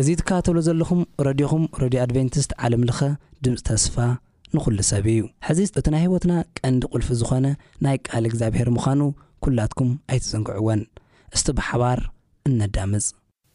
እዚ ትከታተሉ ዘለኹም ረድዮኹም ረድዮ ኣድቨንቲስት ዓለም ለኸ ድምፂ ተስፋ ንኹሉ ሰብ እዩ። ሕዚ እቲ ናይ ህይወትና ቀንዲ ቁልፊ ዝኾነ ናይ ቃል እግዚኣብሔር ምዃኑ ኩላትኩም ኣይትዘንግዕወን። እስቲ ብሓባር እነዳምፅ።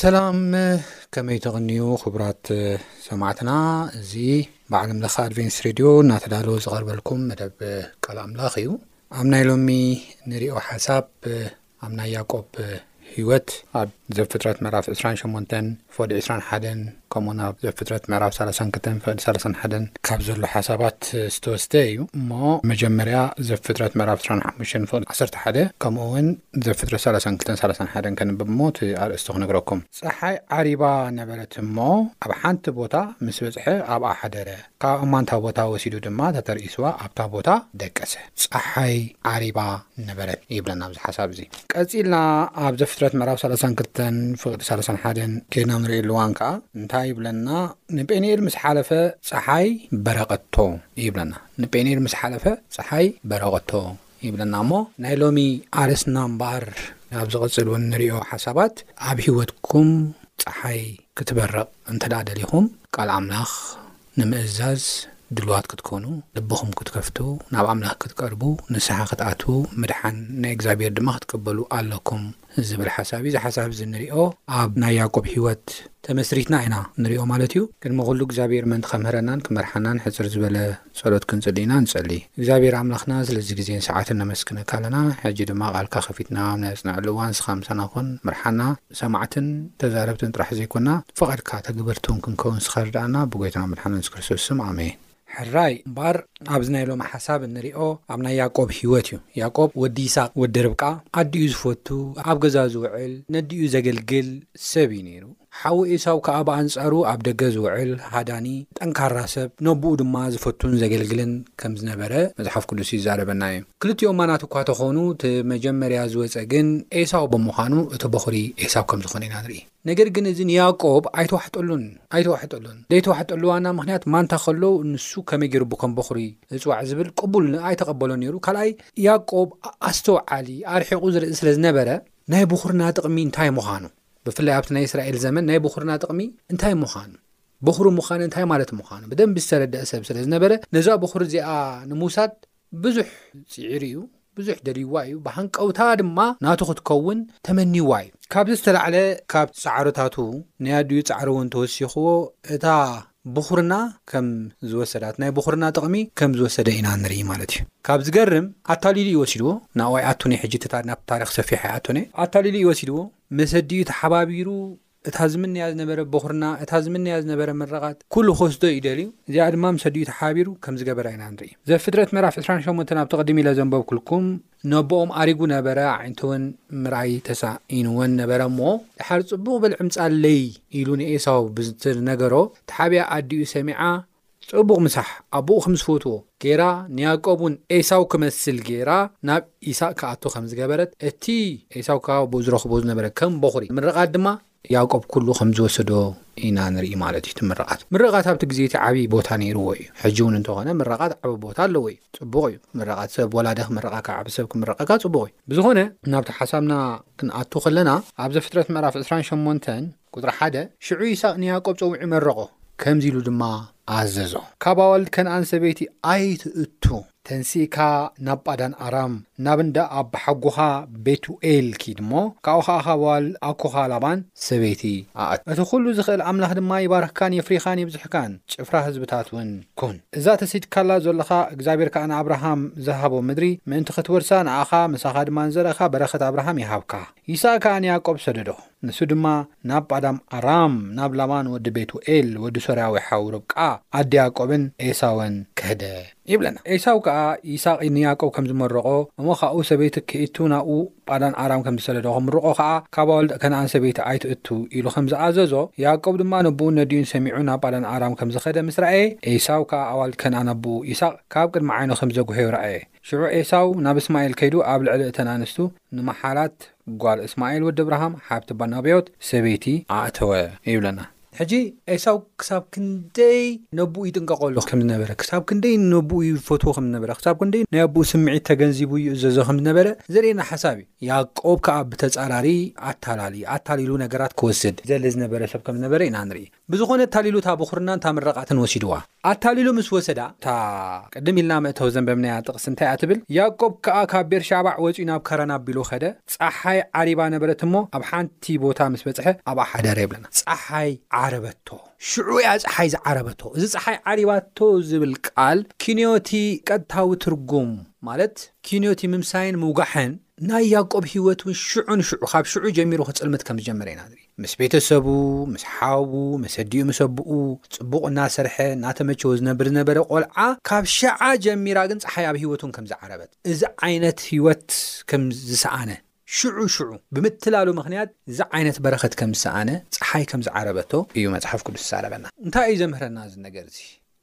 ሰላም ከመይ ተቕንዩ ክቡራት ሰማዕትና እዚ ብዓለም ለኸ ኣድቨንስ ሬድዮ እናተዳለወ ዝቐርበልኩም መደብ ቃል ኣምላኽ እዩ ኣብ ናይ ሎሚ ንሪኦ ሓሳብ ኣብ ናይ ያቆብ ህይወት ኣብ ዘፍጥረት መራፍ 28 ፎድ 21 ከምኡ ናብ ዘፍጥረት ምዕራፍ ሰላሳን ክልተን ፍቕዲ ሰላሳን ሓደን ካብ ዘሎ ሓሳባት ዝተወስደ እዩ እሞ መጀመርያ ዘፍጥረት ምዕራፍ ዕስራን ሓሙሽተን ፍቕዲ ዓሰርተ ሓደ ከምኡ እውን ዘፍጥረት ሰላሳን ክልተን ሰላሳን ሓደን ከንብብ እሞ እቲ ኣርእስቲ ክነግረኩም። ፀሓይ ዓሪባ ነበረት እሞ ኣብ ሓንቲ ቦታ ምስ በፅሐ ኣብኣ ሓደረ። ካብ እማን ታቦታ ወሲዱ ድማ ተተርኢስዋ ኣብታ ቦታ ደቀሰ፣ ጸሓይ ዓሪባ ነበረት ይብለና ኣብዚ ሓሳብ እዚ። ቀጺልና ኣብ ዘፍጥረት ምዕራፍ ሰላሳን ክልተን ፍቕዲ ሰላሳን ሓደን ኬድና ኣብ ንርእየሉ እዋን ከኣ እንታይ ይብለና ንጴኒኤል ምስ ሓለፈ ጸሓይ በረቐቶ ይብለና ንጴኒኤል ምስ ሓለፈ ጸሓይ በረቐቶ ይብለና እሞ ናይ ሎሚ ኣርእስትና እምበኣር ኣብ ዝቕጽል እውን ንሪኦ ሓሳባት ኣብ ህይወትኩም ጸሓይ ክትበርቕ እንተደኣ ደሊኹም ቃል ኣምላኽ ንምእዛዝ ድሉዋት ክትኮኑ ልብኹም ክትከፍቱ ናብ ኣምላኽ ክትቀርቡ ንስሓ ክትኣትዉ ምድሓን ናይ እግዚኣብሔር ድማ ክትቅበሉ ኣለኩም ዝብል ሓሳብ እዩ። እዚ ሓሳብ እዚ ንሪኦ ኣብ ናይ ያእቆብ ሕይወት ተመስሪትና ኢና ንሪኦ ማለት እዩ። ቅድሚ ኩሉ እግዚኣብሔር ምእንቲ ከምህረናን ክመርሓናን ሕጽር ዝበለ ጸሎት ክንጽሊ ኢና ንጸሊ። እግዚኣብሔር ኣምላኽና ስለዚ ግዜን ሰዓትን ነመስግነካ ኣለና። ሕጂ ድማ ቃልካ ከፊትና ኣብ ናይ ኣጽናዕሉ እዋን ንስኻ ምሳና ኩን ምርሓና ሰማዕትን ተዛረብትን ጥራሕ ዘይኮና ፍቓድካ ተግበርቲውን ክንከውን ንስኻ ርድኣና ብጎይታና መድሓና የሱስ ክርስቶስ ስም ኣሜን። ሕራይ እምበኣር ኣብዚ ናይ ሎሚ ሓሳብ እንሪኦ ኣብ ናይ ያቆብ ህይወት እዩ። ያቆብ ወዲ ይሳቅ ወዲ ርብቃ ኣዲኡ ዝፈቱ ኣብ ገዛ ዝውዕል ነዲኡ ዘገልግል ሰብ እዩ ነይሩ። ሓዉ ኤሳው ከኣ ብኣንጻሩ ኣብ ደገ ዝውዕል ሃዳኒ ጠንካራ ሰብ ነቡኡ ድማ ዝፈቱን ዘገልግልን ከም ዝነበረ መጽሓፍ ቅዱስ ይዛረበና እዩ። ክልቲኦም ማናት እኳ ተኾኑ እቲ መጀመርያ ዝወጸ ግን ኤሳው ብምዃኑ እቲ በኹሪ ኤሳው ከም ዝኾነ ኢና ንርኢ። ነገር ግን እዚ ንያእቆብ ኣይተዋሕጠሉን ኣይተዋሕጠሉን። ዘይተዋሕጠሉ ዋና ምኽንያት ማንታ ከሎ ንሱ ከመይ ገይሩ እቡ ከም በዅሪ እጽዋዕ ዝብል ቅቡል ን ኣይተቐበሎን ነይሩ። ካልኣይ ያእቆብ ኣስተውዓሊ ኣርሒቑ ዝርኢ ስለ ዝነበረ፣ ናይ ብዅርና ጥቕሚ እንታይ ምዃኑ ብፍላይ ኣብቲ ናይ እስራኤል ዘመን ናይ ብዅርና ጥቕሚ እንታይ ምዃኑ በዅሪ ምዃን እንታይ ማለት ምዃኑ ብደንቢ ዝተረድኣ ሰብ ስለ ዝነበረ ነዛ በዅሪ እዚኣ ንምውሳድ ብዙሕ ጽዒሩ እዩ፣ ብዙሕ ደልይዋ እዩ፣ ብሃንቀውታ ድማ ናቱ ክትከውን ተመንይዋ እዩ። ካብዚ ዝተላዕለ ካብ ጻዕርታቱ ናይ ኣዲኡ ጻዕሪ እውን ተወሲኽዎ እታ ብኹርና ከም ዝወሰዳት፣ ናይ ብኹርና ጥቕሚ ከም ዝወሰደ ኢና ንርኢ ማለት እዩ። ካብ ዝገርም ኣታሊሉ እዩ ወሲድዎ፣ ናብኡ ኣይኣቱን'የ ሕጂ እቲ ታሪኽ ሰፊሕ ኣይኣቱን'የ፣ ኣታሊሉ እዩ ወሲድዎ፣ ምስ ኣዲኡ ተሓባቢሩ እታ ዝምነያ ዝነበረ ቦኹርና፣ እታ ዝምነያ ዝነበረ ምርቓት፣ ኩሉ ክወስዶ እዩ ደልዩ። እዚኣ ድማ ምስ ኣዲኡ ተሓባቢሩ ከም ዝገበራ ኢና ንርኢ። ዘፍጥረት ምዕራፍ ዕስራን ሸሞንተን ኣብቲ ቅድም ኢለ ዘንበብኩልኩም፣ ነቦኦም ኣሪጉ ነበረ፣ ኣዒንቱውን ምርኣይ ተሳኢኑወን ነበረ እሞ፣ ደሓር ጽቡቕ ብልዒ ምጻለይ ኢሉ ንኤሳው ብዝነገሮ፣ ተሓቢኣ ኣዲኡ ሰሚዓ፣ ጽቡቕ ምሳሕ ኣቦኡ ኸም ዝፈትዎ ገይራ ንያእቆብ እውን ኤሳው ክመስል ገይራ ናብ ኢሳቅ ክኣቱ ኸም ዝገበረት እቲ ኤሳው ካብ ኣቦኡ ዝረኽቦ ዝነበረ ከም ቦኽሪ ምርቓት ድማ ያእቆብ ኩሉ ኸም ዝወሰዶ ኢና ንርኢ ማለት እዩ እቲ ምርቓት። ምርቓት ኣብቲ ግዜ እቲ ዓቢ ቦታ ነይርዎ እዩ ሕጂ እውን እንተኾነ ምርቓት ዓቢ ቦታ ኣለዎ እዩ ጽቡቕ እዩ ምርቓት ሰብ ወላደ ክምርቓካ ዓቢ ሰብ ክምርቐካ ጽቡቕ እዩ። ብዝኾነ ናብቲ ሓሳብና ክንኣቱ ኸለና ኣብ ዘፍጥረት ምዕራፍ ዕስራን ሸሞንተን፣ ቁጽሪ ሓደ፣ ሽዑ ይስሃቅ ንያእቆብ ጸዊዑ መረቖ፣ ከምዚ ኢሉ ድማ ኣዘዞ፣ ካብ ኣዋልድ ከንኣን ሰበይቲ ኣይትእቱ፣ ተንሲእካ ናብ ጳዳን ኣራም ናብ እንዳ ኣባሓጎኻ ቤቱኤል ኪድ እሞ፣ ካብኡ ኸኣ ካብ ኣዋልድ ኣኮኻ ላባን ሰበይቲ ኣእቱ፣ እቲ ዅሉ ዚኽእል ኣምላኽ ድማ ይባርኽካን የፍሪኻን የብዝሕካን፣ ጭፍራ ህዝብታትውን ኩን። እዛ ተሲድካላ ዘሎኻ፣ እግዚኣብሄር ከኣ ንኣብርሃም ዝሃቦ ምድሪ ምእንቲ ኽትወርሳ፣ ንኣኻ፣ ምሳኻ ድማ ንዘርእኻ በረኸት ኣብርሃም ይሃብካ። ይስሃቅ ከኣ ንያእቆብ ሰደዶ። ንሱ ድማ ናብ ጳዳም ኣራም ናብ ላባን ወዲ ቤቱኤል ወዲ ሶርያዊ ሓው ርብቃ ኣደ ያእቆብን ኤሳውን ከደ ይብለና። ኤሳው ከኣ ይሳቅ ንያእቆብ ከም ዝመረቆ እሞ ካብኡ ሰበይቲ ክይእቱ ናብኡ ጳዳን ኣራም ከም ዝሰደዶ ከምርቆ ከኣ ካብ ኣወልድ ከነኣን ሰበይቲ ኣይትእቱ ኢሉ ከም ዝኣዘዞ ያእቆብ ድማ ነቡኡን ነዲኡን ሰሚዑ ናብ ጳዳን ኣራም ከም ዝከደ ምስ ረኣየ ኤሳው ከኣ ኣዋልድ ከነኣን ኣቡኡ ይሳቅ ካብ ቅድሚ ዓይኑ ከም ዘጉሕዮ ረኣየ ሽዑ ኤሳው ናብ እስማኤል ከይዱ ኣብ ልዕሊ እተን ኣንስቱ ንመሓላት ጓል እስማኤል ወዲ ኣብርሃም ሓብቲ እባ ናብዮት ሰበይቲ ኣእተወ ይብለና። ሕጂ ኤሳው ክሳብ ክንደይ ነቡኡ ይጥንቀቐሉ ከም ዝነበረ፣ ክሳብ ክንደይ ነቡኡ ይፈትዎ ከም ዝነበረ፣ ክሳብ ክንደይ ናይ ኣቡኡ ስምዒት ተገንዚቡ ይእዘዞ ከም ዝነበረ ዘርእየና ሓሳብ እዩ። ያእቆብ ከኣ ብተጻራሪ ኣታላሊ ኣታሊሉ ነገራት ክወስድ ዝደሊ ዝነበረ ሰብ ከም ዝነበረ ኢና ንርኢ። ብዝኾነ ኣታሊሉ እታ ብኹርናን እታ ምረቓትን ወሲድዋ። ኣታሊሉ ምስ ወሰዳ፣ እታ ቅድም ኢልና መእተዊ ዘንበብናያ ጥቕሲ እንታይ እያ ትብል፣ ያእቆብ ከኣ ካብ ቤርሻባዕ ወጺኡ ናብ ካራን ኣቢሉ ከደ፣ ጸሓይ ዓሪባ ነበረት እሞ፣ ኣብ ሓንቲ ቦታ ምስ በጽሐ ኣብኣ ሓደረ ይብለና። ጸሓይ ዓረበቶ። ሽዑ እያ ጸሓይ ዝዓረበቶ። እዚ ጸሓይ ዓሪባቶ ዝብል ቃል ኪንዮ'ቲ ቀጥታዊ ትርጉም፣ ማለት ኪንዮ'ቲ ምምሳይን ምውጋሕን ናይ ያእቆብ ህይወት'ውን ሽዑ ንሽዑ፣ ካብ ሽዑ ጀሚሩ ክጽልምት ከም ዝጀመረ ኢና ንርኢ። ምስ ቤተሰቡ፣ ምስ ሓዉ፣ ምስ ኣዲኡ ምስ ኣቡኡ ጽቡቕ እናሰርሐ እናተመቸዎ ዝነብር ዝነበረ ቆልዓ ካብ ሽዓ ጀሚራ ግን ጸሓይ ኣብ ህይወቱን ከም ዝዓረበት እዚ ዓይነት ህይወት ከም ዝሰኣነ ሽዑ ሽዑ ብምትላሉ ምኽንያት እዚ ዓይነት በረኸት ከም ዝሰኣነ ጸሓይ ከም ዝዓረበቶ እዩ መጽሓፍ ቅዱስ ዝዛረበና። እንታይ እዩ ዘምህረና እዚ ነገር እዚ?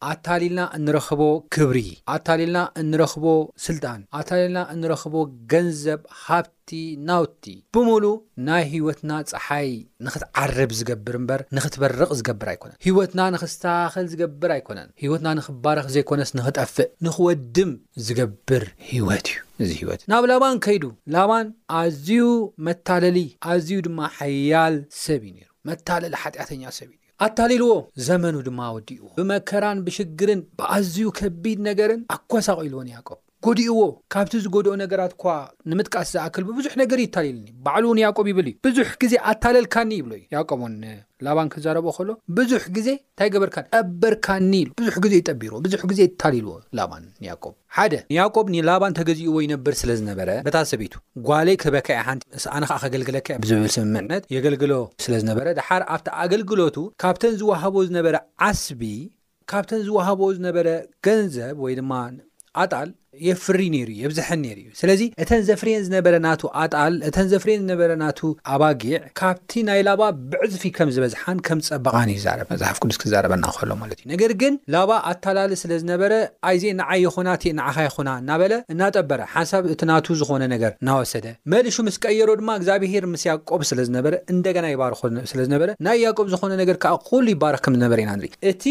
ኣታሊልና እንረኽቦ ክብሪ፣ ኣታሊልና እንረኽቦ ስልጣን፣ ኣታሊልና እንረኽቦ ገንዘብ፣ ሃብቲ፣ ናውቲ፣ ብምሉ ናይ ህይወትና ጸሓይ ንኽትዓርብ ዝገብር እምበር ንኽትበርቕ ዝገብር ኣይኮነን። ህይወትና ንኽስተኻኸል ዝገብር ኣይኮነን። ህይወትና ንኽባረኽ ዘይኮነስ ንኽጠፍእ፣ ንኽወድም፣ ዝገብር ህይወት እዩ። እዚ ህይወት ናብ ላባን ከይዱ። ላባን ኣዝዩ መታለሊ፣ ኣዝዩ ድማ ሓያል ሰብ እዩ ነይሩ። መታለሊ ሓጢኣተኛ ሰብ እዩ ነይሩ። ኣታሊልዎ ዘመኑ ድማ ኣወዲእዎ። ብመከራን ብሽግርን ብኣዝዩ ከቢድ ነገርን ኣኮሳቂልዎ ንያቆብ። ጎዲእዎ። ካብቲ ዝጎድኦ ነገራት እኳ ንምጥቃስ ዝኣክል ብብዙሕ ነገር እዩ ኣታሊልኒ። ባዕሉ ንያቆብ ይብል እዩ። ብዙሕ ግዜ ኣታለልካኒ ይብሎ እዩ። ያቆብ እውን ንላባን ክዛረቦ ከሎ ብዙሕ ግዜ እንታይ ገበርካኒ? ጠበርካኒ ኢሉ ብዙሕ ግዜ እዩ ጠቢርዎ። ብዙሕ ግዜ እዩ ኣታሊልዎ ላባን ንያቆብ። ሓደ፣ ንያእቆብ ንላባን ተገዚእዎ ይነብር ስለ ዝነበረ፣ በታ ሰበይቱ፣ ጓለይ ክህበካ'የ ሓንቲ፣ ኣነ ኸኣ ከገልግለካ'የ ብዝብል ስምምዕነት የገልግሎ ስለ ዝነበረ፣ ደሓር ኣብቲ ኣገልግሎቱ ካብተን ዝወሃቦ ዝነበረ ዓስቢ፣ ካብተን ዝወሃቦ ዝነበረ ገንዘብ ወይ ድማ ኣጣል የፍሪ ነይሩ'ዩ፣ የብዝሐን ነይሩ'ዩ። ስለዚ እተን ዘፍርየን ዝነበረ ናቱ ኣጣል፣ እተን ዘፍርየን ዝነበረ ናቱ ኣባጊዕ፣ ካብቲ ናይ ላባ ብዕጽፊ ከም ዝበዝሓን ከም ዝጸበቓን እዩ ዝዛረብ፣ መጽሓፍ ቅዱስ ክዛረበና ከሎ ማለት እዩ። ነገር ግን ላባ ኣታላሊ ስለ ዝነበረ፣ ኣይ እዚኤን ንዓይ ይኹና እቲኤን ንዓኻ ይኹና እናበለ፣ እናጠበረ፣ ሓንሳብ እቲ ናቱ ዝኾነ ነገር እናወሰደ፣ መልሹ ምስ ቀየሮ ድማ እግዚኣብሄር ምስ ያእቆብ ስለ ዝነበረ እንደገና ይባርኾ ስለ ዝነበረ፣ ናይ ያእቆብ ዝኾነ ነገር ከኣ ኩሉ ይባረኽ ከም ዝነበረ ኢና ንርኢ። እቲ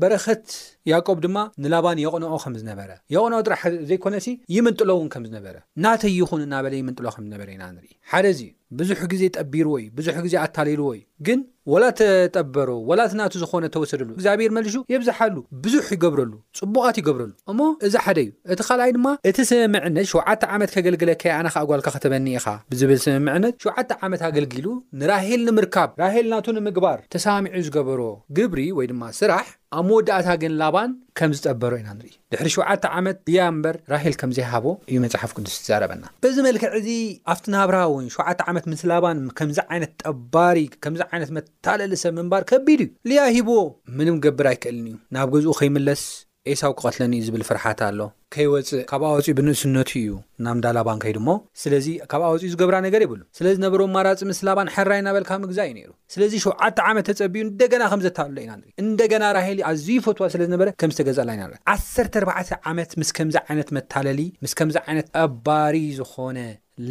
በረኸት ያእቆብ ድማ ንላባን የቕንኦ ኸም ዝነበረ፣ የቕንኦ ጥራሕ ዘይኰነሲ ይምንጥሎ እውን ከም ዝነበረ፣ ናተይ ይኹን እናበለ ይምንጥሎ ከም ዝነበረ ኢና ንርኢ። ሓደ እዚ እዩ። ብዙሕ ግዜ ጠቢርዎ እዩ፣ ብዙሕ ግዜ ኣታሊልዎ እዩ። ግን ወላ ተጠበሮ፣ ወላ እቲ ናቱ ዝዀነ ተወሰደሉ፣ እግዚኣብሄር መልሹ የብዝሓሉ፣ ብዙሕ ይገብረሉ፣ ጽቡቓት ይገብረሉ። እሞ እዚ ሓደ እዩ። እቲ ኻልኣይ ድማ እቲ ስምምዕነት ሸውዓተ ዓመት ከገልግለካ እየ ኣነ ኸኣ ጓልካ ኽትበኒ ኢኻ ብዝብል ስምምዕነት ሸውዓተ ዓመት ኣገልጊሉ ንራሄል ንምርካብ፣ ራሄል ናቱ ንምግባር ተሰማሚዑ ዝገበሮ ግብሪ ወይ ድማ ስራሕ፣ ኣብ መወዳእታ ግን ላባን ከም ዝጠበሮ ኢና ንርኢ። ድሕሪ ሽውዓተ ዓመት ልያ እምበር ራሄል ከም ዘይሃቦ እዩ መጽሓፍ ቅዱስ ዝዛረበና። በዚ መልክዕ እዚ ኣብቲ ናብራ እውን ሸውዓተ ዓመት ምስ ላባን ከምዚ ዓይነት ጠባሪ ከምዚ ዓይነት መታለሊ ሰብ ምንባር ከቢድ እዩ። ልያ ሂብዎ ምንም ክገብር ኣይክእልን እዩ። ናብ ገዝኡ ከይምለስ ኤሳው ክቐትለኒ እዩ ዝብል ፍርሓት ኣሎ። ከይወጽእ ካብኣ ወጺኡ ብንእስነቱ ኢዩ ናምዳ ላባን ከይዱ እሞ ስለዚ ካብኣ ወጺኡ ዝገብራ ነገር የብሉን ስለዚ ዝነበሮ ኣማራጺ ምስ ላባን ሕራይ እናበልካ ምግዛእ ኢዩ ነይሩ ስለዚ ሸውዓተ ዓመት ተጸቢዩ እንደገና ከም ዘታልሎ ኢና ንርኢ እንደገና ራሄል ኣዝዩ ይፈትዋ ስለ ዝነበረ ከም ዝተገዝኣላ ኢና ንርኢ ዓሰርተ ኣርባዕተ ዓመት ምስ ከምዚ ዓይነት መታለሊ ምስ ከምዚ ዓይነት ጸባሪ ዝኾነ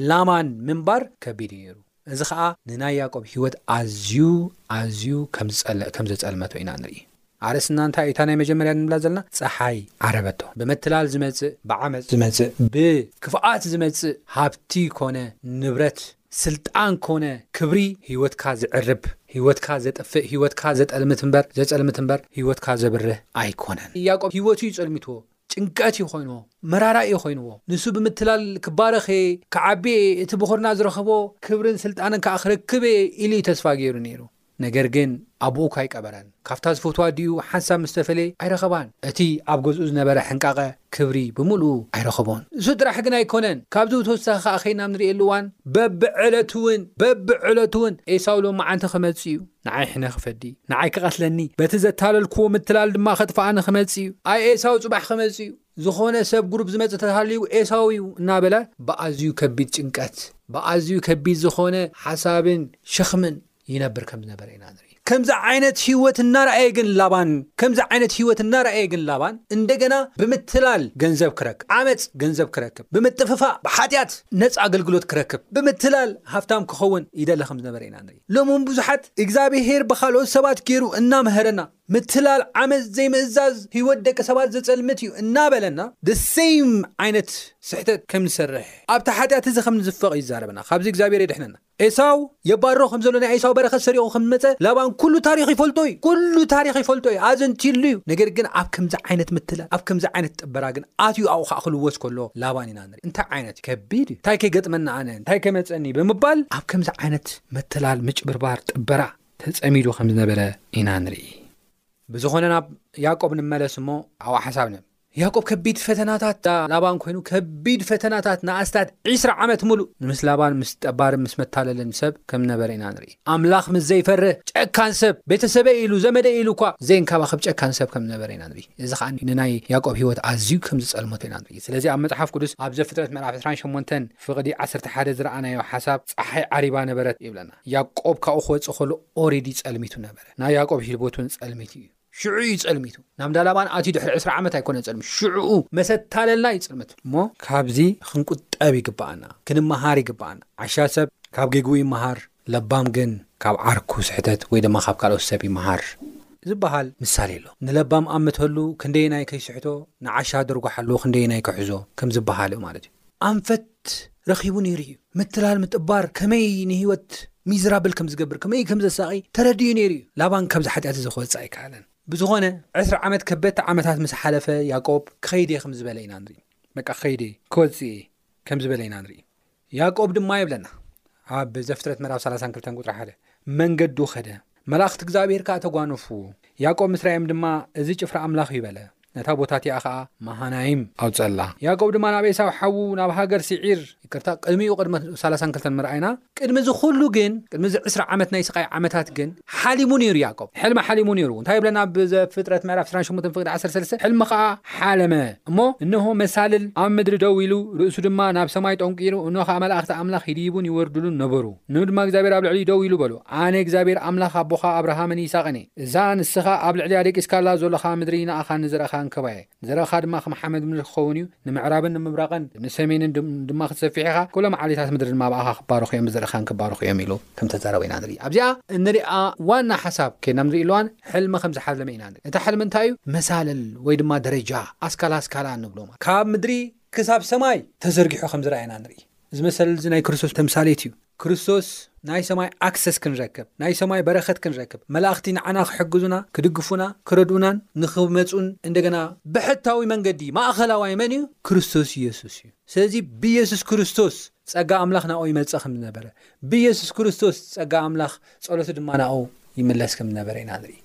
ላማን ምንባር ከቢድ ኢዩ ነይሩ። እዚ ኸኣ ንናይ ያእቆብ ህይወት ኣዝዩ ኣዝዩ ከም ዝጸልእ ከም ዘጸልመቶ ኢና ንርኢ። ኣርእስትና እንታይ እዩ እታ ናይ መጀመርያ እንብላ ዘለና ጸሓይ ዓረበቶ። ብምትላል ዝመጽእ ብዓመጽ ዝመጽእ ብ ክፍኣት ዝመጽእ ሃብቲ ኮነ ንብረት ስልጣን ኮነ ክብሪ ህይወትካ ዝዕርብ ህይወትካ ዘጥፍእ ህይወትካ ዘጠልምት እምበር ዘጸልምት እምበር ህይወትካ ዘብርህ ኣይኮነን። ያእቆብ ህይወቱ እዩ ጸልሚትዎ ጭንቀት እዩ ኮይንዎ መራራ እዩ ኮይንዎ ንሱ ብምትላል ክባረኽ እየ ክዓቢ እየ እቲ ብኹርና ዝረኸቦ ክብርን ስልጣንን ከኣ ክረክብ እየ ኢሉ እዩ ተስፋ ገይሩ ነይሩ ነገር ግን ኣቡኡ ካይቀበረን ካብታ ዝፈትዋ ኣዲኡ ሓንሳብ ምስ ተፈለየ ኣይረኸባን እቲ ኣብ ገዝኡ ዝነበረ ሕንቃቐ ክብሪ ብምልኡ ኣይረኸቦን ንሱ ጥራሕ ግን ኣይኮነን ካብዚ ብተወሳኺ ከኣ ከይና ኣብ ንርእየሉ እዋን በብዕለቱ ውን በብዕለቱ ውን ኤሳው ሎማዓንቲ ክመጽእ እዩ ንዓይ ሕነ ክፈዲ፣ ንዓይ ክቐትለኒ፣ በቲ ዘታለልክዎ ምትላል ድማ ከጥፍኣኒ ክመጽእ እዩ፣ ኣይ ኤሳው ጽባሕ ክመጽእ እዩ፣ ዝኾነ ሰብ ግሩብ ዝመጽእ ተታልዩ ኤሳው እዩ እናበለ ብኣዝዩ ከቢድ ጭንቀት፣ ብኣዝዩ ከቢድ ዝኾነ ሓሳብን ሸኽምን ይነብር ከም ዝነበረ ኢና ንርኢ። ከምዚ ዓይነት ህይወት እናረኣየ ግን ላባን ከምዚ ዓይነት ህይወት እናረኣየ ግን ላባን እንደገና ብምትላል ገንዘብ ክረክብ፣ ዓመጽ ገንዘብ ክረክብ፣ ብምጥፍፋእ ብሓጢኣት ነጻ ኣገልግሎት ክረክብ፣ ብምትላል ሃብታም ክኸውን ይደሊ ከም ዝነበረ ኢና ንርኢ። ሎሚ እውን ብዙሓት እግዚኣብሄር ብኻልኦት ሰባት ገይሩ እናምሀረና ምትላል ዓመፅ ዘይምእዛዝ ህይወት ደቂ ሰባት ዘፀልምት እዩ እናበለና the same ዓይነት ስሕተት ከም ንሰርሕ ኣብቲ ሓጢኣት እዚ ከም ንዝፈቕ ይዛረበና ካብዚ እግዚኣብሄር የድሕነና ኤሳው የባርሮ ከም ዘሎ ናይ ኤሳው በረኸት ሰሪቑ ከም ዝመፀ ላባን ኩሉ ታሪኽ ይፈልጦ እዩ ኩሉ ታሪኽ ይፈልጦ እዩ ኣዘንቲሉ እዩ ነገር ግን ኣብ ከምዚ ዓይነት ምትላል ኣብ ከምዚ ዓይነት ጥበራ ግን ኣትዩ ኣብኡ ከዓ ክልወስ ከሎ ላባን ኢና እንታይ ዓይነት እዩ ከቢድ እዩ እንታይ ከይገጥመና ኣነ እንታይ ከይመፀኒ ብምባል ኣብ ከምዚ ዓይነት መተላል ምጭብርባር ጥበራ ተፀሚዱ ከም ዝነበረ ኢና ንርኢ ብዝኾነ ናብ ያቆብ ንመለስ እሞ ኣዋ ሓሳብ ን ያቆብ ከቢድ ፈተናታት ላባን ኮይኑ ከቢድ ፈተናታት ንኣስታት 20 ዓመት ሙሉእ ንምስ ላባን ምስ ጠባርን ምስ መታለልን ሰብ ከም ነበረ ኢና ንርኢ ኣምላኽ ምስ ዘይፈርህ ጨካን ሰብ፣ ቤተሰበይ ኢሉ፣ ዘመደይ ኢሉ እኳ ዜንከባኽብ ጨካን ሰብ ከም ዝነበረ ኢና ንርኢ። እዚ ኸኣ ንናይ ያእቆብ ህይወት ኣዝዩ ከም ዝጸልመቶ ኢና ንርኢ። ስለዚ ኣብ መጽሓፍ ቅዱስ ኣብ ዘፍጥረት ምዕራፍ ዕስራን ሸሞንተን ፍቕዲ ዓሰርተ ሓደ ዝረኣናዮ ሓሳብ ጸሓይ ዓሪባ ነበረት ይብለና። ያእቆብ ካብኡ ክወጽእ ከሎ ኦሬዲ ጸልሚቱ ነበረ። ናይ ያእቆብ ሂልቦት እውን ጸልሚቱ እዩ። ሽዑ እዩ ጸልሚቱ ናብ ዳላባን ኣትዩ ድሕሪ ዕስራ ዓመት ኣይኮነን ጸልሚቱ ሽዑኡ መሰታለልና እዩ ጽልምት እሞ ካብዚ ክንቁጠብ ይግበኣና ክንመሃር ይግበኣና ዓሻ ሰብ ካብ ጌግኡ ይመሃር ለባም ግን ካብ ዓርኩ ስሕተት ወይ ድማ ካብ ካልኦት ሰብ ይመሃር ዝበሃል ምሳሌ ኣሎ ንለባም ኣምተሉ ክንደየናይ ከይስሕቶ ንዓሻ ደርጉሓሉ ክንደየናይ ክሕዞ ከም ዝበሃልእ ማለት እዩ። ኣንፈት ረኺቡ ነይሩ እዩ። ምትላል ምጥባር ከመይ ንህይወት ሚዝራብል ከም ዝገብር፣ ከመይ ከም ዘሳቒ ተረዲኡ ነይሩ እዩ። ላባን ካብዚ ሓጢኣት እዚ ክወጽእ ኣይከኣለን። ብዝኾነ ዕስራ ዓመት ከበድቲ ዓመታት ምስ ሓለፈ ያእቆብ ክኸይድ እየ ከም ዝበለ ኢና ንርኢ። በቃ ክኸይድ እየ ክወጽእ እየ ከም ዝበለ ኢና ንርኢ። ያእቆብ ድማ ይብለና ኣብ ዘፍጥረት ምዕራፍ 32 ቁጽሪ ሓደ መንገዱ ከደ መላእኽቲ እግዚኣብሄር ከኣ ተጓነፉ፣ ያእቆብ ምስ ረኣዮም ድማ፣ እዚ ጭፍራ ኣምላኽ እዩ በለ። ነታ ቦታ እቲኣ ኸኣ ማሃናይም ኣውጸኣላ። ያእቆብ ድማ ናብ ኤሳው ሓዉ፣ ናብ ሃገር ሴዒር፣ ይቅርታ፣ ቅድሚኡ ቅድሚ ሰላሳን ክልተን ምርኣይና፣ ቅድሚ እዚ ኹሉ ግን፣ ቅድሚ እዚ ዕስራ ዓመት ናይ ስቓይ ዓመታት ግን፣ ሓሊሙ ነይሩ ያእቆብ፣ ሕልሚ ሓሊሙ ነይሩ። እንታይ ይብለና ኣብ ዘፍጥረት ምዕራፍ ዕስራን ሸሞንተን ፍቅዲ ዓሰርተ ሰለስተ፣ ሕልሚ ኸኣ ሓለመ እሞ፣ እንሆ፣ መሳልል ኣብ ምድሪ ደው ኢሉ፣ ርእሱ ድማ ናብ ሰማይ ጠንቍሩ፣ እንሆ ኸኣ መላእኽቲ ኣምላኽ ይድይቡን ይወርዱሉን ነበሩ። ን ድማ እግዚኣብሄር ኣብ ልዕሊኡ ደው ኢሉ በሎ፣ ኣነ እግዚኣብሄር ኣምላኽ ኣቦኻ ኣብርሃምን ይስሃቅን እየ። እዛ ንስኻ ኣብ ልዕሊኣ ደቂስካላ ዘሎኻ ምድሪ ንኣኻን ንዘርእኻን ክህባ እየ፣ ዘርእኻ ድማ ከም ሓመድ ምድሪ ክኸውን እዩ፣ ንምዕራብን ንምብራቕን ንሰሜንን ድማ ክትሰፍሕ ኢኻ፣ ኩሎም ዓሌታት ምድሪ ድማ ብኣኻ ክባረኹ እዮም፣ ብዘርእኻን ክባረኹ እዮም ኢሉ ከም እተዛረቦ ኢና ንርኢ። ኣብዚኣ እንሪኣ ዋና ሓሳብ ኬድና ንርኢ ኣሎዋን ሕልሚ ከም ዝሓለመ ኢና ንርኢ። እታ ሕልሚ እንታይ እዩ? መሳልል ወይ ድማ ደረጃ፣ ኣስካላ ኣስካላ እንብሎ ማለት፣ ካብ ምድሪ ክሳብ ሰማይ ተዘርጊሑ ከም ዝርኣ ኢና ንርኢ። እዚ መሰል እዚ ናይ ክርስቶስ ተምሳሌት እዩ። ክርስቶስ ናይ ሰማይ ኣክሰስ ክንረክብ ናይ ሰማይ በረከት ክንረክብ መላእክቲ ንዓና ክሕግዙና ክድግፉና ክረድኡናን ንክመፁን እንደገና ብሕታዊ መንገዲ ማእከላዋይ መን እዩ ክርስቶስ እየሱስ እዩ ስለዚ ብእየሱስ ክርስቶስ ፀጋ ኣምላክ ናኡ ይመፅእ ከም ዝነበረ ብእየሱስ ክርስቶስ ፀጋ ኣምላክ ፀሎቱ ድማ ናኡ ይምለስ ከም ዝነበረ ኢና ንሪኢ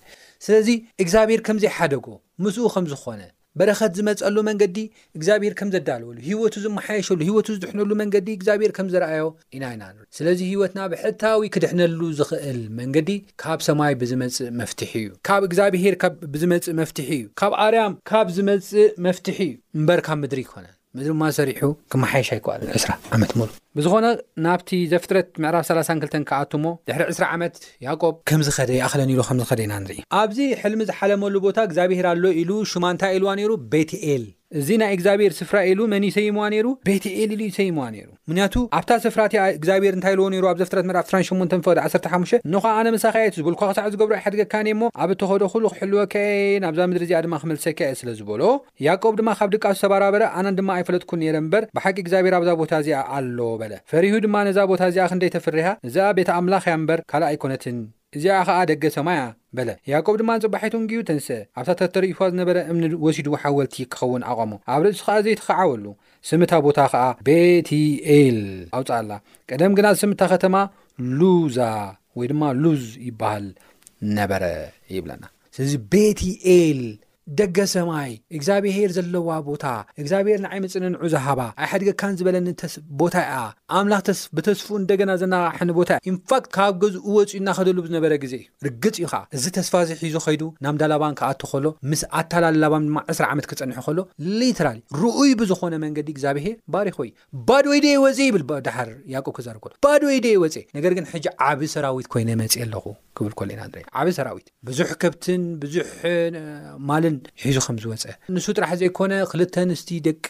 ስለዚ እግዚኣብሔር ከምዘይሓደጎ ምስኡ ከም ዝኮነ በረኸት ዝመጸሉ መንገዲ እግዚኣብሄር ከም ዘዳለወሉ፣ ህይወቱ ዝመሓየሸሉ፣ ህይወቱ ዝድሕነሉ መንገዲ እግዚኣብሄር ከም ዘርኣዮ ኢና ኢና ንርኢ። ስለዚ ህይወትና ብሕታዊ ክድሕነሉ ዝኽእል መንገዲ ካብ ሰማይ ብዝመጽእ መፍትሒ እዩ። ካብ እግዚኣብሄር ካብ ብዝመጽእ መፍትሒ እዩ። ካብ ኣርያም ካብ ዝመጽእ መፍትሒ እዩ እምበር ካብ ምድሪ ኣይኮነን። ምዝማዝ ሰሪሑ ክመሓየሽ ኣይከኣለን ዕስራ ዓመት ሙሉ። ብዝኾነ ናብቲ ዘፍጥረት ምዕራፍ ሰላሳን ክልተን ክኣቱ እሞ ድሕሪ ዕስራ ዓመት ያእቆብ። ከም ዝኸደ ይኣኽለን ኢሉ ከም ዝኸደ ኢና ንርኢ። ኣብዚ ሕልሚ ዝሓለመሉ ቦታ እግዚኣብሄር ኣሎ ኢሉ ሹማ እንታይ ኢልዋ ነይሩ ቤትኤል። እዚ ናይ እግዚኣብሄር ስፍራ ኢሉ መን እዩ ሰይምዋ ነይሩ ቤትኤል ኢሉ እዩ ሰይምዋ ነይሩ። ምክንያቱ ኣብታ ስፍራ እቲኣ እግዚኣብሄር እንታይ ኢልዎ ነይሩ ኣብ ዘፍጥረት ምዕራፍ ዕስራን ሸሞንተን ፍቕዲ ዓሰርተ ሓሙሽተ እንዃ ኣነ ምሳኻ እየ እቲ ዝበልኩኻ ክሳዕ ዝገብሮ ኣይሓድገካን እየ እሞ ኣብ እትኸዶ ኹሉ ክሕልወካ እየ ናብዛ ምድሪ እዚኣ ድማ ክመልሰካ እየ ስለ ዝበሎ ያእቆብ ድማ ካብ ድቃሱ ተባራበረ ኣነን ድማ ኣይፈለጥኩን ነይረ እምበር ብሓቂ እግዚኣብሄር ኣብዛ ቦታ እዚኣ ኣሎ በለ ፈሪሁ ድማ ነዛ ቦታ እዚኣ ክንደይ ተፍርያ እዚኣ ቤት ኣምላኽ እያ እምበር ካልእ ኣይኮነትን እዚኣ ኸኣ ደገ ሰማይ እያ፣ በለ። ያእቆብ ድማ ንጽባሒቱ እንግዩ ተንስአ፣ ኣብታ ተተርኢፋ ዝነበረ እምኒ ወሲዱ ሓወልቲ ኪኸውን ኣቘሞ፣ ኣብ ርእሱ ኸኣ ዘይቲ ኸዓወሉ፣ ስም እታ ቦታ ኸኣ ቤትኤል ኣውጽኣላ፣ ቀደም ግና ስም እታ ኸተማ ሉዛ ወይ ድማ ሉዝ ይብሃል ነበረ ይብለና። ስለዚ ቤትኤል ደገ ሰማይ እግዚኣብሄር ዘለዋ ቦታ እግዚኣብሄር ንዓይ ምጽንንዑ ዝሃባ ኣይሓድገካን ዝበለኒ ተስ ቦታ እያ ኣምላኽ ተስ ብተስፍኡ እንደገና ዘናቓሕኒ ቦታ እያ ኢንፋክት ካብ ገዝኡ ወጺኡ እናኸደሉ ብዝነበረ ግዜ እዩ ርግጽ እዩ ከኣ እዚ ተስፋ እዚ ሒዙ ከይዱ ናብ ዳላባን ክኣቱ ከሎ ምስ ኣታላሊ ላባም ድማ ዕስራ ዓመት ክጸንሑ ከሎ ሊትራሊ ርኡይ ብዝኾነ መንገዲ እግዚኣብሄር ባሪኽወይ ባዶ ኢደይ ወጼ ይብል ድሓር ያቆብ ክዛረብ ከሎ ባዶ ኢደይ ወጼ ነገር ግን ሕጂ ዓቢ ሰራዊት ኮይነ መጼ ኣለኹ ክብል ከሎ ኢና ንርኢ ዓቢ ሰራዊት ብዙሕ ከብትን ብዙሕ ማልን ሒዙ ከም ዝወጸ ንሱ ጥራሕ ዘይኮነ ክልተ ኣንስቲ ደቂ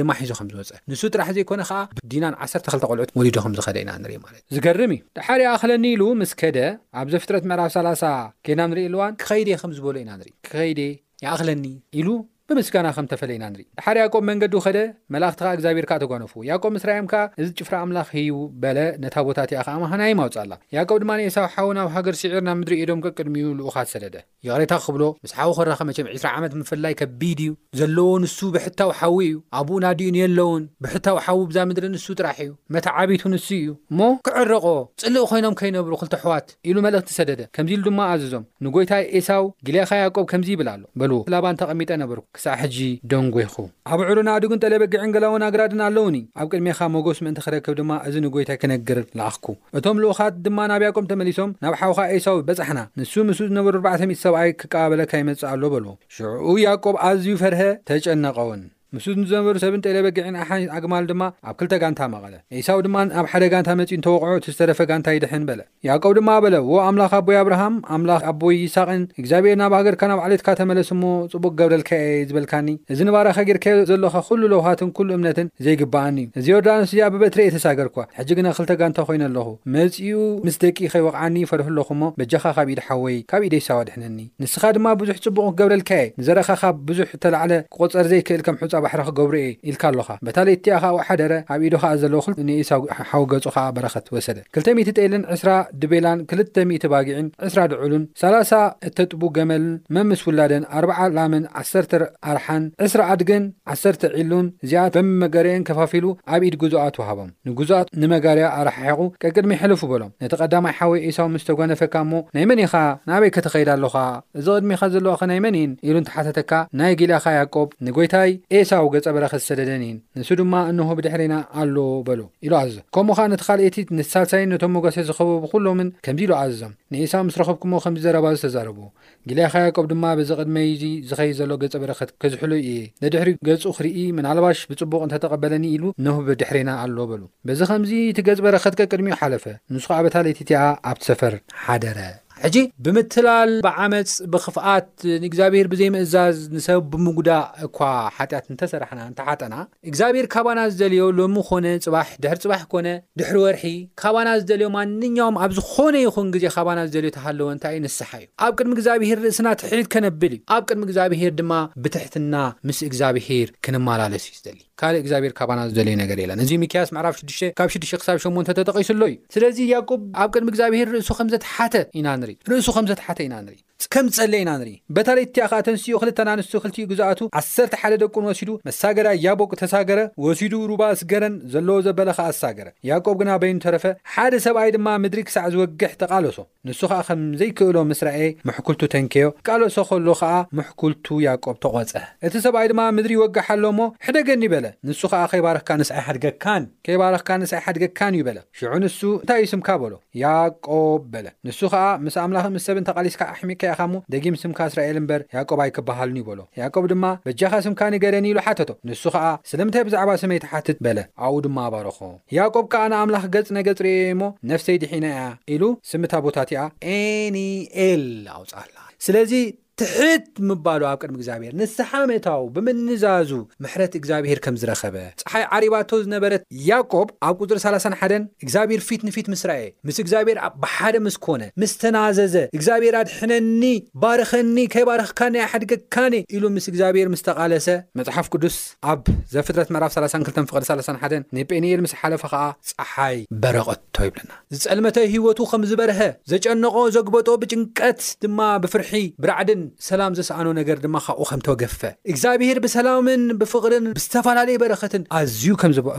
ድማ ሒዙ ከም ዝወጸ ንሱ ጥራሕ ዘይኮነ ከኣ ዲናን ዓሰርተ ክልተ ቆልዑት ወሊዱ ከም ዝኸደ ኢና ንርኢ ማለት እዩ ዝገርም እዩ ድሓር ይኣኽለኒ ኢሉ ምስ ከደ ኣብ ዘፍጥረት ምዕራፍ ሰላሳ ኬድና ንርኢ እዋን ክኸይድ እየ ከም ዝበሎ ኢና ንርኢ ክኸይድ እየ ይኣኽለኒ ኢሉ ብምስጋና ኸም እተፈለይና ንርኢ። ደሓር ያእቆብ መንገዱ ኸደ፣ መላእኽቲ ኸኣ እግዚኣብሄር ከኣ ተጓነፍዎ። ያእቆብ ምስ ረኣዮም ከኣ፣ እዚ ጭፍራ ኣምላኽ እዩ፣ በለ፣ ነታ ቦታ እቲኣ ኸኣ መሃናይም ኣውጽኣላ። ያእቆብ ድማ ንኤሳው ሓዉ ናብ ሃገር ስዒር ናብ ምድሪ ኤዶም ቀቅድሚኡ ልኡኻት ሰደደ። ይቕሬታ ክብሎ ምስ ሓዉ ክራኸብ መቸም ዕስራ ዓመት ምፍልላይ ከቢድ እዩ። ዘለዎ ንሱ ብሕታዊ ሓዉ እዩ። ኣቡኡን ኣዲኡን የለዉን። ብሕታዊ ሓዉ እብዛ ምድሪ ንሱ ጥራሕ እዩ። መተዓብይቱ ንሱ እዩ። እሞ ክዕረቖ ጽልኢ ኾይኖም ከይነብሩ ክልተ ኣሕዋት። ኢሉ መልእኽቲ ሰደደ፣ ከምዚ ኢሉ ድማ ኣዘዞም፣ ንጐይታይ ኤሳው፣ ጊልያኻ ያእቆብ ከምዚ ይብል ኣሎ፣ በልዎ፣ ላባን ተቐሚጠ ነበርኩ፣ ክሳዕ ሕጂ ደንጐኹ። ኣባዕርን ኣእዱግን ጠለበጊዕን ገላዉን ኣግራድን ኣለዉኒ፣ ኣብ ቅድሜኻ ሞገስ ምእንቲ ኽረክብ ድማ እዚ ንጐይታይ ክነግር ለኣኽኩ። እቶም ልኡኻት ድማ ናብ ያእቆብ ተመሊሶም፣ ናብ ሓውካ ኤሳው በጻሕና፣ ንሱ ምስኡ ዝነበሩ ኣርባዕተ ሚእቲ ሰብኣይ ክቀባበለካ ይመጽእ ኣሎ፣ በልዎ። ሽዑ ያእቆብ ኣዝዩ ፈርሀ፣ ተጨነቐውን። ምስኡ ንዝነበሩ ሰብን ጤለበጊዕን ኣሓን ኣግማል ድማ ኣብ ክልተ ጋንታ መቐለ። ኤሳው ድማ ኣብ ሓደ ጋንታ መጺኡ እንተወቕዖ እቲ ዝተረፈ ጋንታ ይድሕን በለ። ያእቆብ ድማ በለ እዎ ኣምላኽ ኣቦይ ኣብርሃም ኣምላኽ ኣቦይ ይሳቅን እግዚኣብሄር ናብ ሃገርካ ናብ ዓሌትካ ተመለስ እሞ ጽቡቅ ክገብረልካ እየ ዝበልካኒ እዚ ንባራካ ጌርካዮ ዘሎካ ኩሉ ለውሃትን ኩሉ እምነትን ዘይግብኣኒ እዩ እዚ ዮርዳኖስ እዚኣ ብበትረይ እየ ተሳገርክዋ ሕጂ ግና ክልተ ጋንታ ኮይነ ኣለኩ መጺኡ ምስ ደቂ ከይወቕዓኒ ይፈርሁ ኣለኩ እሞ በጃካ ካብ ኢድ ሓወይ ካብ ኢድ ኤሳው ኣድሕነኒ። ንስኻ ድማ ብዙሕ ጽቡቕ ክገብረልካ'የ፣ ንዘርእኻ ካብ ብዙሕ እተላዕለ ክቑጸር ዘይክእል ከም ሑጻ ባሕሪ ክገብሮ'የ ኢልካ ኣሎኻ። በታ ለይቲ እቲኣ ኸኣ ኣብኡ ሓደረ፣ ኣብ ኢዱ ኸኣ ዘለዎ ኽል ንኤሳው ሓው ገጹ ኸኣ በረኸት ወሰደ። ክልተ ሚእቲ ጤልን ዕስራ ድቤላን ክልተ ሚእቲ ባጊዕን ዕስራ ድዑልን ሰላሳ እተጥቡ ገመልን መምስ ውላደን ኣርብዓ ላምን ዓሰርተ ኣርሓን ዕስራ ኣድግን ዓሰርተ ዒሉን እዚኣተን በብመገሪኤን ከፋፊሉ ኣብ ኢድ ግዙኣት ወሃቦም። ንግዙኣት ንመጋርያ ኣረሓሒቑ ቀቅድሚ ሕልፉ በሎም፣ ነቲ ቀዳማይ ሓወይ ኤሳው ምስ ተጓነፈካ እሞ፣ ናይ መን ኢኻ? ናበይከ ትኸይድ ኣሎኻ? እዚ ቕድሚኻ ዘሎኸ ናይ መን ኢን? ኢሉ እንተ ሓተተካ፣ ናይ ጊልያኻ ያእቆብ፣ ንጐይታይ ኤሳው ገጸ በረኸት ዝሰደደኒ ኢን፣ ንሱ ድማ እንሆ ብድሕሬና ኣሎ፣ በሎ፣ ኢሉ ኣዘዞ። ከምኡ ኸኣ ነቲ ኻልኤቲ፣ ነቲ ሳልሳይን ነቶም መጓሰ ዝኸበቡ ዅሎምን ከምዚ ኢሉ ኣዘዞም፣ ንኤሳው ምስ ረኸብኩምዎ ኸምዚ ዘረባ እዚ ተዛረብዎ፣ ጊልያኻ ያቆብ ድማ በዚ ቅድመይ እዚ ዝኸይድ ዘሎ ገጸ በረከት ከዝሕሎ ኢየ። ደድሕሪ ገጹ ክርኢ ምናልባሽ ብጽቡቕ እንተ ተቐበለኒ ኢሉ እነሁ በድሕሬና ኣሎ በሉ። በዚ ኸምዚ እቲ ገጽ በረከት ቀቅድሚኡ ሓለፈ። ንሱ ኸኣ በታ ለይቲ እቲኣ ኣብቲ ሰፈር ሓደረ። ሕጂ ብምትላል፣ ብዓመጽ፣ ብኽፍኣት፣ ንእግዚኣብሄር ብዘይምእዛዝ፣ ንሰብ ብምጉዳእ እኳ ሓጢኣት እንተ ሰራሕና፣ እንተ ሓጠና፣ እግዚኣብሔር ካባና ዝደልዮ ሎሚ ኮነ ፅባሕ ድሕሪ ፅባሕ ኮነ ድሕሪ ወርሒ ካባና ዝደልዮ ማንኛውም ኣብ ዝኾነ ይኹን ግዜ ካባና ዝደልዮ ተሃለወ እንታይ እዩ ንስሓ እዩ ኣብ ቅድሚ እግዚኣብሔር ርእስና ትሕት ከነብል እዩ ኣብ ቅድሚ እግዚኣብሔር ድማ ብትሕትና ምስ እግዚኣብሔር ክንማላለስ እዩ ዝደሊ ካልእ እግዚኣብሔር ካባና ዝደልዮ ነገር የለን እዚ ሚክያስ ምዕራፍ ሽዱሽተ ካብ ሽዱሽተ ክሳብ ሸሞንተ ተጠቂሱ ኣሎ እዩ ስለዚ ያቆብ ኣብ ቅድሚ እግዚኣብሔር ርእሱ ከምዘትሓተ ኢና ንርኢ ርእሱ ከምዘትሓተ ኢና ንርኢ ከም ዝጸለየ ኢና ንርኢ። በታ ለይቲ እቲኣ ኸኣ ተንሲኡ ክልተ ኣናንስቱ ክልቲኡ ግዛኣቱ ዓሰርተ ሓደ ደቁን ወሲዱ መሳገርያ ያቦቅ ተሳገረ፣ ወሲዱ ሩባ እስገረን ዘለዎ ዘበለ ኸኣ ኣሳገረ። ያእቆብ ግና በይኑ ተረፈ፣ ሓደ ሰብኣይ ድማ ምድሪ ክሳዕ ዝወግሕ ተቃለሶ። ንሱ ኸኣ ከም ዘይክእሎ ምስ ረኣየ ምሕኩልቱ ተንከዮ፣ ክቃለሶ ከሎ ኸኣ ምሕኩልቱ ያቆብ ተቆጸ። እቲ ሰብኣይ ድማ ምድሪ ይወግሕ ኣሎ እሞ ሕደገኒ በለ። ንሱ ኸኣ ከይባረኽካ ንስኣይ ሓድገካን ከይባረኽካ ንስኣይ ሓድገካን እዩ በለ። ሽዑ ንሱ እንታይ እዩ ስምካ በሎ። ያእቆብ በለ። ንሱ ኸኣ፣ ምስ ኣምላኽን ምስ ሰብን ተቓሊስካ ኣሕሚቕካ ኢኻ እሞ፣ ደጊም ስምካ እስራኤል እምበር፣ ያእቆብ ኣይክበሃልን'ዩ በሎ። ያእቆብ ድማ፣ በጃኻ ስምካ ንገረኒ ኢሉ ሓተቶ። ንሱ ኸኣ፣ ስለምንታይ ብዛዕባ ስመይ ትሓትት? በለ። ኣብኡ ድማ ባረኾ። ያእቆብ ከኣ ንኣምላኽ ገጽ ነገጽ ርእየ እሞ፣ ነፍሰይ ድሒና እያ፣ ኢሉ ስም እታ ቦታ እቲኣ፣ ጴኒኤል ኣውጽኣላ። ስለዚ፣ ትሕት ምባሉ ኣብ ቅድሚ እግዚኣብሔር ንስሓ ምእታዉ ብምንዛዙ ምሕረት እግዚኣብሔር ከም ዝረኸበ ፀሓይ ዓሪባቶ ዝነበረት ያዕቆብ ኣብ ቁፅሪ ሰላሳን ሓደን እግዚኣብሔር ፊት ንፊት ምስ ረኣየ ምስ እግዚኣብሔር ኣብ ብሓደ ምስ ኮነ ምስ ተናዘዘ እግዚኣብሔር ኣድሕነኒ ባርኸኒ ከይባረኽካኒ ኣይሓድገካንየ ኢሉ ምስ እግዚኣብሔር ምስ ተቓለሰ መፅሓፍ ቅዱስ ኣብ ዘፍጥረት ምዕራፍ ሰላሳን ክልተን ፍቅዲ ሰላሳን ሓደን ንጴኒኤል ምስ ሓለፈ ኸዓ ፀሓይ በረቐቶ ይብለና። ዝጸልመተ ህይወቱ ከም ዝበርሀ፣ ዘጨነቖ ዘግበጦ ብጭንቀት ድማ ብፍርሒ ብራዕድን ሰላም ዘስኣኖ ነገር ድማ ካብኡ ከም ተገፈ እግዚኣብሄር ብሰላምን ብፍቕርን ብዝተፈላለየ በረኸትን ኣዝዩ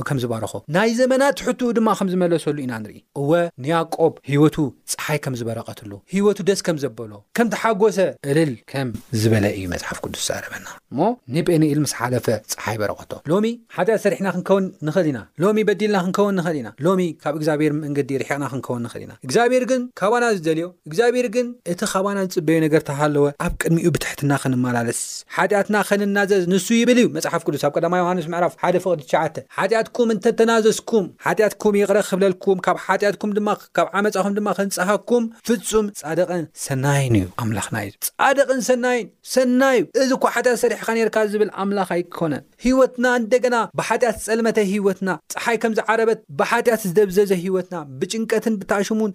ከም ዝባረኾ ናይ ዘመናት ሕትኡ ድማ ከም ዝመለሰሉ ኢና ንርኢ እወ ንያእቆብ ህይወቱ ጸሓይ ከም ዝበረቐትሉ ህይወቱ ደስ ከም ዘበሎ ከም ተሓጎሰ እልል ከም ዝበለ እዩ መጽሓፍ ቅዱስ ዝዛረበና። እሞ ንጴኒኤል ምስ ሓለፈ ጸሓይ በረቐቶ። ሎሚ ሓጢኣት ሰሪሕና ክንከውን ንኽእል ኢና። ሎሚ በዲልና ክንከውን ንኽእል ኢና። ሎሚ ካብ እግዚኣብሔር መንገዲ ርሒቕና ክንከውን ንኽእል ኢና። እግዚኣብሔር ግን ካባና ዝደልዮ፣ እግዚኣብሔር ግን እቲ ካባና ዝጽበዮ ነገር ተሃለወ ኣብ ቅድሚኡ ብትሕትና ክንመላለስ፣ ሓጢኣትና ከንናዘዝ ንሱ ይብል እዩ መጽሓፍ ቅዱስ ኣብ ቀዳማይ ዮሓንስ ምዕራፍ ሓደ ፍቕዲ ትሽዓተ። ሓጢኣትኩም እንተ ተናዘዝኩም ሓጢኣትኩም ይቕረ ክብለልኩም ካብ ሓጢኣትኩም ድማ ካብ ዓመጻኹም ድማ ከንጽሃኩም ፍጹም ጻድቕን ሰናይን እዩ ኣምላኽና እዩ። ጻድቕን ሰናይን! ሰናዩ እዚ እኮ ሓጢኣት ሰሪሕኻ ኔርካ ዝብል ኣምላኽ ኣይኮነን ሂወትና እንደገና ብሓጢኣት ዝጸልመተ ሂወትና ጸሓይ ከም ዝዓረበት ብሓጢኣት ዝደብዘዘ ሂወትና ብጭንቀትን ብታእሽሙን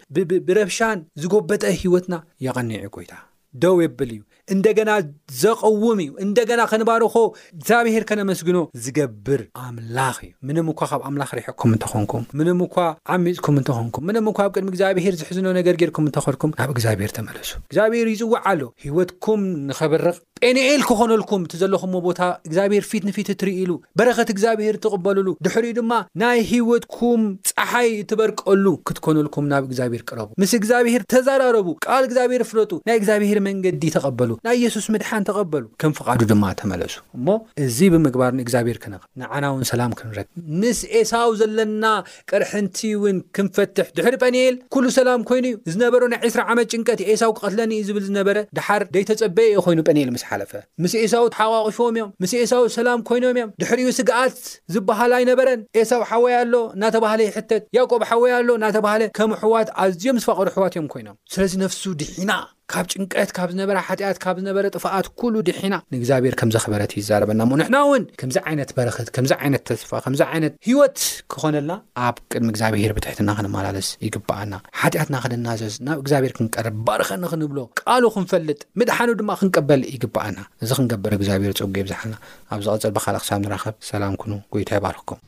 ብረብሻን ዝጎበጠ ሂወትና የቐኒዑ ጎይታ ደው የብል እዩ እንደገና ዘቐውም እዩ እንደገና ክንባርኾ እግዚኣብሄር ከነመስግኖ ዝገብር ኣምላኽ እዩ። ምንም እኳ ካብ ኣምላኽ ሪሕቅኩም እንተ ኾንኩም፣ ምንም እኳ ዓሚጽኩም እንተ ኾንኩም፣ ምንም እኳ ኣብ ቅድሚ እግዚኣብሄር ዝሕዝኖ ነገር ጌርኩም እንተ ኸድኩም፣ ናብ እግዚኣብሄር ተመለሱ። እግዚኣብሄር ይጽውዕ ኣሎ፣ ህይወትኩም ንኸብርቕ፣ ጴንኤል ክኾነልኩም፣ እቲ ዘለኹሞ ቦታ እግዚኣብሄር ፊት ንፊት እትርእይሉ፣ በረኸት እግዚኣብሄር እትቕበልሉ፣ ድሕሪኡ ድማ ናይ ህይወትኩም ጸሓይ እትበርቀሉ ክትኮነልኩም ናብ እግዚኣብሄር ቅረቡ። ምስ እግዚኣብሄር ተዛራረቡ፣ ቃል እግዚኣብሄር ፍለጡ፣ ናይ እግዚኣብሄር መንገዲ ተቐበሉ፣ ናይ የሱስ ምድሓን ተቐበሉ። ከም ፍቓዱ ድማ ተመለሱ እሞ እዚ ብምግባር ንእግዚኣብሔር ክነቕርብ ንዓናውን ሰላም ክንረክብ ምስ ኤሳው ዘለና ቅርሕንቲውን ክንፈትሕ ድሕሪ ጰኒኤል ኩሉ ሰላም ኮይኑ እዩ ዝነበሮ ናይ ዕስራ ዓመት ጭንቀት ኤሳው ክቐትለኒ እዩ ዝብል ዝነበረ ድሓር ደይተጸበየ እዩ ኮይኑ ጰኒኤል ምስ ሓለፈ ምስ ኤሳው ተሓቛቒፎም እዮም ምስ ኤሳው ሰላም ኮይኖም እዮም ድሕሪኡ ስግኣት ዝብሃል ኣይነበረን ኤሳው ሓወይ ኣሎ ናተባህለ ይሕተት ያቆብ ሓወይ ኣሎ ናተባህለ ከም ኣሕዋት ኣዝዮም ዝፋቐሩ ኣሕዋት እዮም ኮይኖም ስለዚ ነፍሱ ድሒና ካብ ጭንቀት ካብ ዝነበረ ሓጢኣት ካብ ዝነበረ ጥፍኣት ኩሉ ድሒና ንእግዚኣብሔር ከም ዘኽበረት እዩ ዝዛረበና እሞ ንሕና እውን ከምዚ ዓይነት በረኸት ከምዚ ዓይነት ተስፋ ከምዚ ዓይነት ህይወት ክኾነልና ኣብ ቅድሚ እግዚኣብሔር ብትሕትና ክንመላለስ ይግብኣና ሓጢኣትና ክንናዘዝ ናብ እግዚኣብሔር ክንቀርብ ባርኸኒ ክንብሎ ቃሉ ክንፈልጥ ምድሓኑ ድማ ክንቀበል ይግብኣና እዚ ክንገብር እግዚኣብሔር ፀጉ የብዝሓልና ኣብ ዝቐፅል ብካልእ ክሳብ ንራኸብ ሰላም ኩኑ ጎይታ ይባርኽኩም